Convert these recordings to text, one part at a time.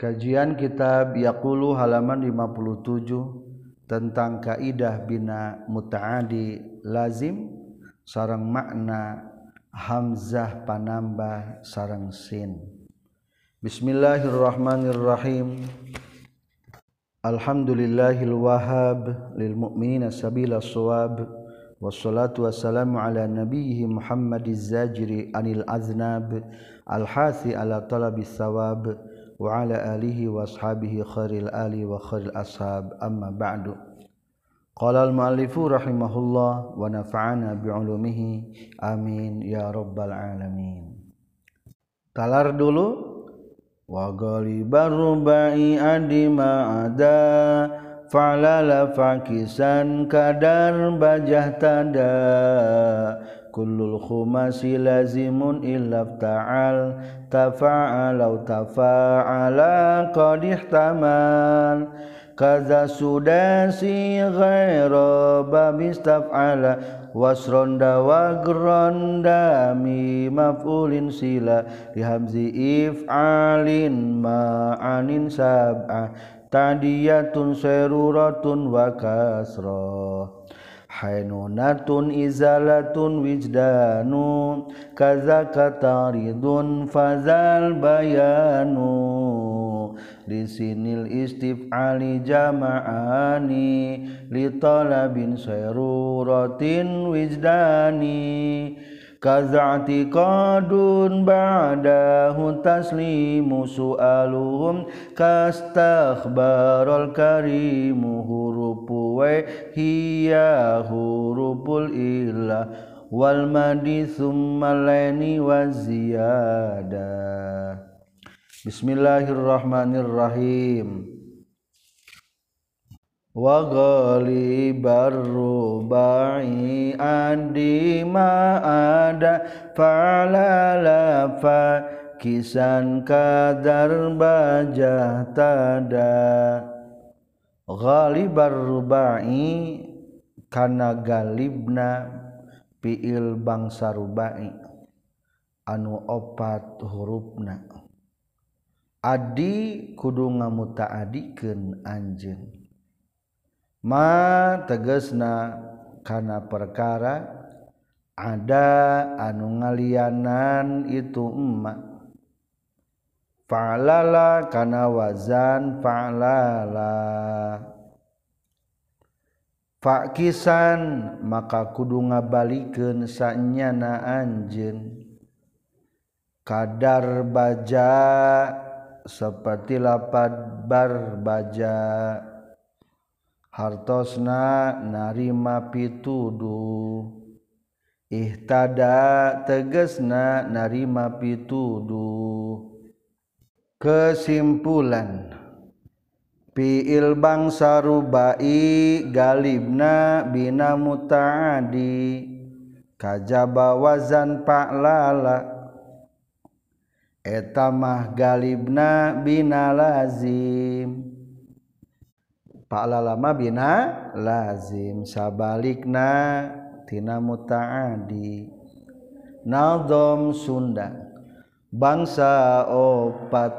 Kajian kitab Yaqulu halaman 57 tentang kaidah bina muta'adi lazim sarang makna hamzah panambah sarang sin. Bismillahirrahmanirrahim. Alhamdulillahil wahhab lil mu'minina sabila shawab wassalatu wassalamu ala nabiyhi Muhammadiz zajiri anil aznab al hasi ala talabis وعلى آله وأصحابه خير الآل وخير الأصحاب. أما بعد قال المؤلف رحمه الله ونفعنا بعلومه. آمين. يا رب العالمين. talar dulu. wa ghalibar rubai adi ma'ada fa'lala fakisan kadar bajah kullul khumasi lazimun illa ta'al tafa'ala tafa'ala qad ihtamal. Kaza sudasi ghaira babis taf'ala wasronda wa gronda mi maf'ulin sila lihamzi if'alin ma'anin sab'ah tadiyatun seruratun wa kasrah Hainunatun izalatun wijdanu kaza kataridun fazal bayanu. Lisinil istif'ali jama'ani li talabin sayruratin wijdani kaza'tiqadun ba'dahu taslimu su'aluhum. Kastakhbarul karimu hurupu wa hiya hurupul ilah wal madi thumma laini wa ziyadah Bismillahirrahmanirrahim wa ghalibar rubai adi ma ada falalafa kisan kadar bajah tada. Ghalibar rubai kana galibna piil bangsa rubai anu opat hurufna. Adi kudu ngamutaadikeun anjeun. ma tegesna kana perkara ada anu ngalianan itu emma fa'lala kana wazan fa'lala Fakisan maka kudu ngabalikeun sanyana anjeun. Kadar baja seperti lapad bar baja. hartosna narima pituduh ihtada tegesna narima pituduh kesimpulan. Fiil bangsa rubai galibna bina mutaadi kajaba wazan pak lala etamah galibna bina lazim palalama bina lazim. Sabalikna tina mutaadi. Nazom Sunda. Bangsa opat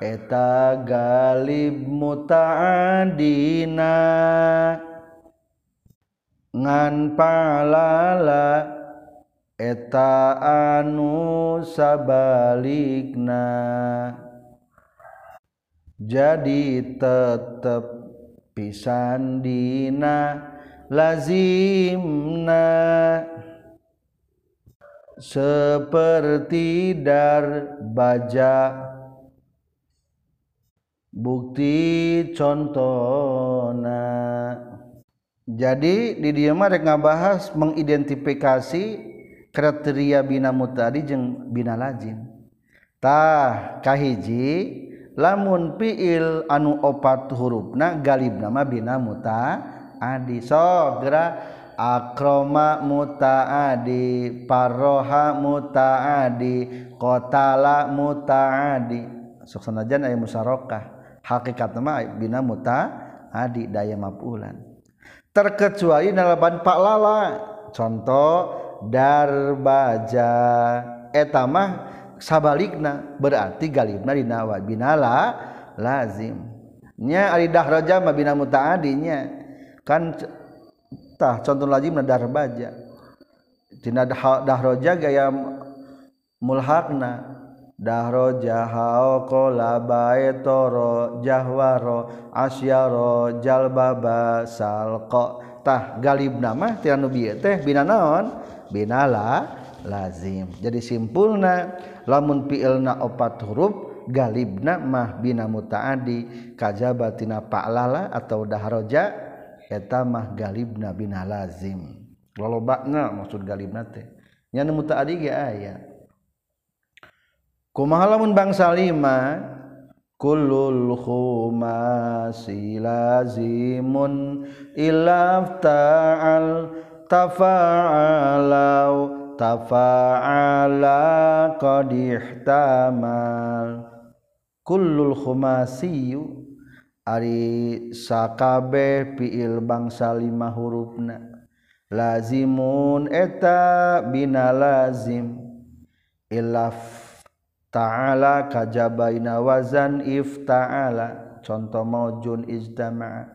eta galib mutaadina. Ngan palala eta anu sabalikna. Jadi tetap pisandina lazimna. Seperti dar baja. Bukti contohna jadi di dia mah rek ngabahas mengidentifikasi kriteria bina mutadi jeung bina lazim. Tah kahiji lamun fiil anu opat hurufna galib nama bina muta adi. Sogra akroma mutaadi paroha mutaadi kotala mutaadi sok sanajan aya musarokah. Hakikat nama bina muta adi daya mapulan. Terkecuali nalaban pak lala. Contoh darbaja. Etamah sabalikna berarti galibna dina wa binala lazim. Nya ari dahraja ma bina mutaadinya. Kan tah contoh lazim dar baja dina dahraja gaya mulhaqna dahro jahao kola baetoro jahwaro asyaro jalbaba salko. Tah galib nama tiranu bieu teh bina naon? Binala lazim. Jadi simpulna lamun fi'ilna opat huruf galibna mah bina mutaadi kajaba tina pa'lala atau dahroja eta mah galibna bina lazim. Lolobakna maksud galibna teh. Nyana mutaadi ge aya. Kumaha lamun bangsa lima ah? kullul khumasi lazimun ilaf ta'al tafa'alau. tafa'ala qad ihtamal. Kullul khumasiyu ari sakabeh piil bangsa lima hurufna. Lazimun eta bina lazim ilaf ta'ala kajabaina wazan ifta'ala. Contoh maujun ijtama'a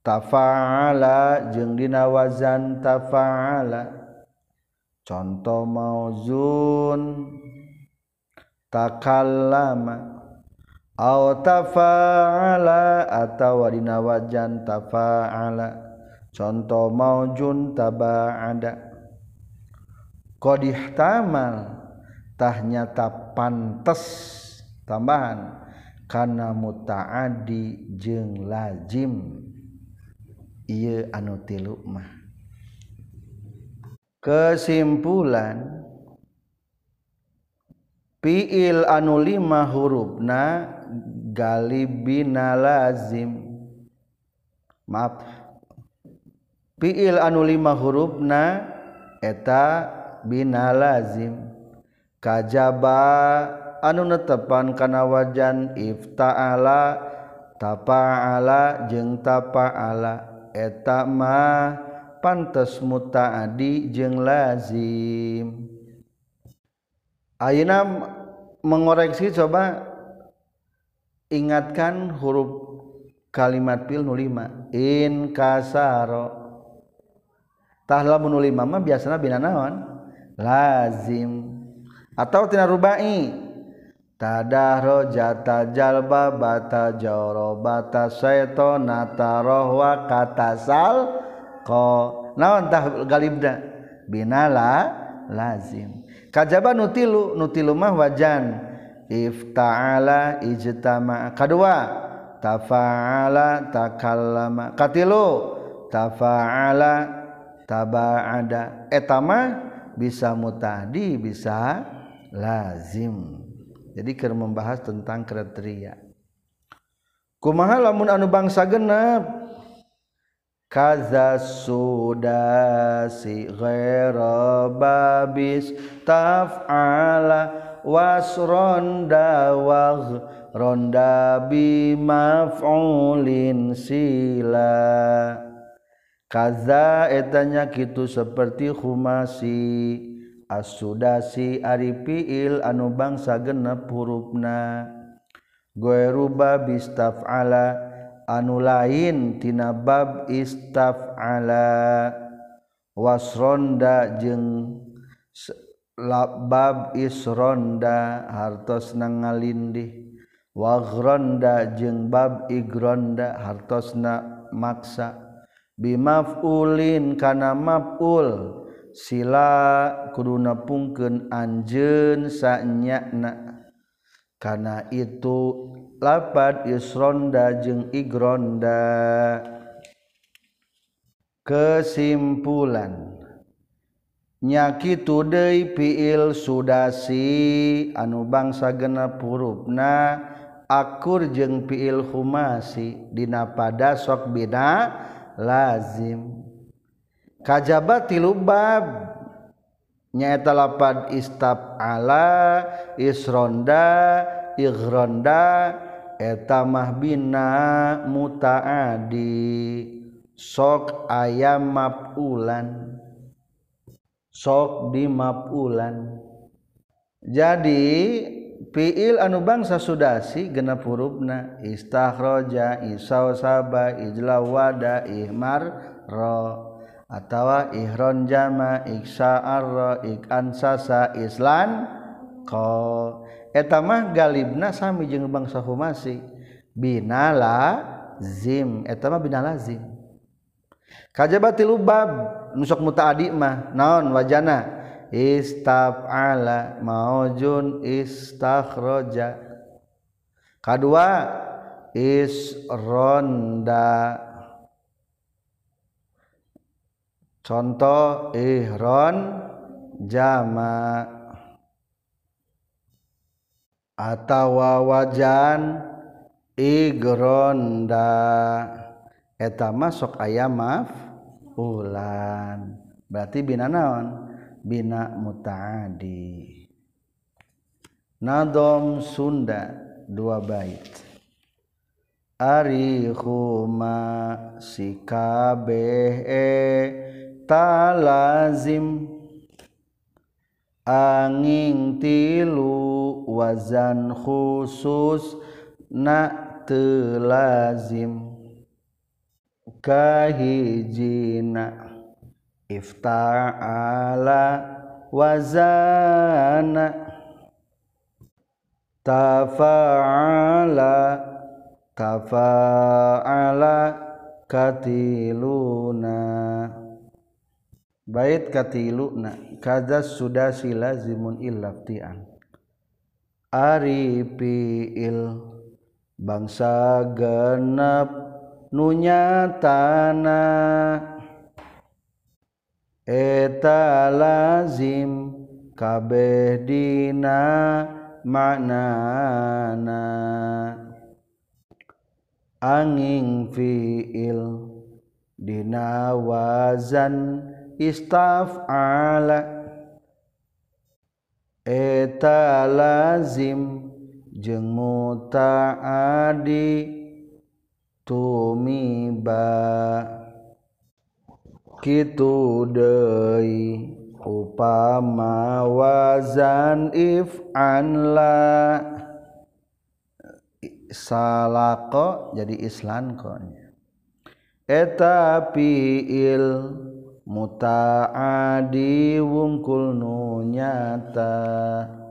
tafa'ala jeung dina wazan tafa'ala. contoh mauzun takallama aw tafa'ala atawa dina wajan tafa'ala. Contoh maujun taba'ada. Qad ihtamal tahnyata pantes tambahan. Kana mutaadi jeung lazim. Ieu anu tilu mah. kesimpulan fiil anu lima hurufna galibina lazim. Maaf. Fiil anu lima hurufna eta bina lazim. Kajaba anu netepan kana wajan ifta'ala tapa'ala jeung tapa'ala eta mah pantas mutaadi jeung lazim. Ayeuna mengoreksi coba ingatkan huruf kalimat pil nu lima. In kasaro tah lamun lima mah biasana bina naon? Lazim. Atau tina rubai. Tadahro jata jalba bata joro bata syaitonata rohwa katasal haqqo naontah galibna? Binala lazim. Kajaba nutilu nutilu mah wajan. Ifta'ala ijtama. Kedua tafa'ala takallama. Katilu. Tafa'ala taba'ada. Etama bisa mutahdi bisa lazim. Jadi keur membahas tentang kriteria. Kumaha lamun anu bangsa genep? kaza sudasi ghaira babis taf'ala wasron dawagh ronda bimaf'ulin sila. Kaza etanya kitu seperti khumasi. Asudasi ari fiil anu bangsa genep hurufna ghairu babis taf'ala anu lain tinabab istaf ala wasronda jeng labab isronda hartos na ngalindih. Wagronda jeng bab igronda hartos na maksa. Bimafulin kana maful sila kudu pungkeun anjeun sanyana kana itu lapat isronda jeung igronda kesimpulan. Nyakitu deui fiil sudasi anu bangsa genep hurufna akur jeung fiil humasi dina pada sok bina lazim. Kajaba tilu bab nyaeta lapad istab ala isronda igronda etamah bina mutaadi sok ayam mapulan sok di mapulan jadi fiil anu bangsa sudasi genep hurufna istahroja isau saba ijla wada ihmar ro. Atawa ihron jama iksa arro ik ansasa islan. etamah galibna sami jeung bangsa humasi. Binala zim. Etama binala zim. Kajaba tilu bab nusok mutaadi mah. Naon wajana? Istaf'ala. Maujun istakhraja kadua isronda. Contoh ihron jama' atau wajan igronda. Eta masuk ayam maaf ulan berarti bina naon? Bina mutaadi. Nadom Sunda dua bait. Arihuma sikabeh talazim. Angin tilu wazan khusus na telazim. Kahijina ifta'ala wazana. Tafa'ala tafa'ala katiluna. Bait katiluna kada sudah silazimun illaftian Ari piil bangsa genep nunyatana eta lazim kabeh dina maknana. Angin fiil dina wazan istaf'ala. Eta lazim jeung mutaadi tumiba kitu deui upama wazan if'an la salako jadi islan konya eta fiil mutaadi wungkul nu nyata.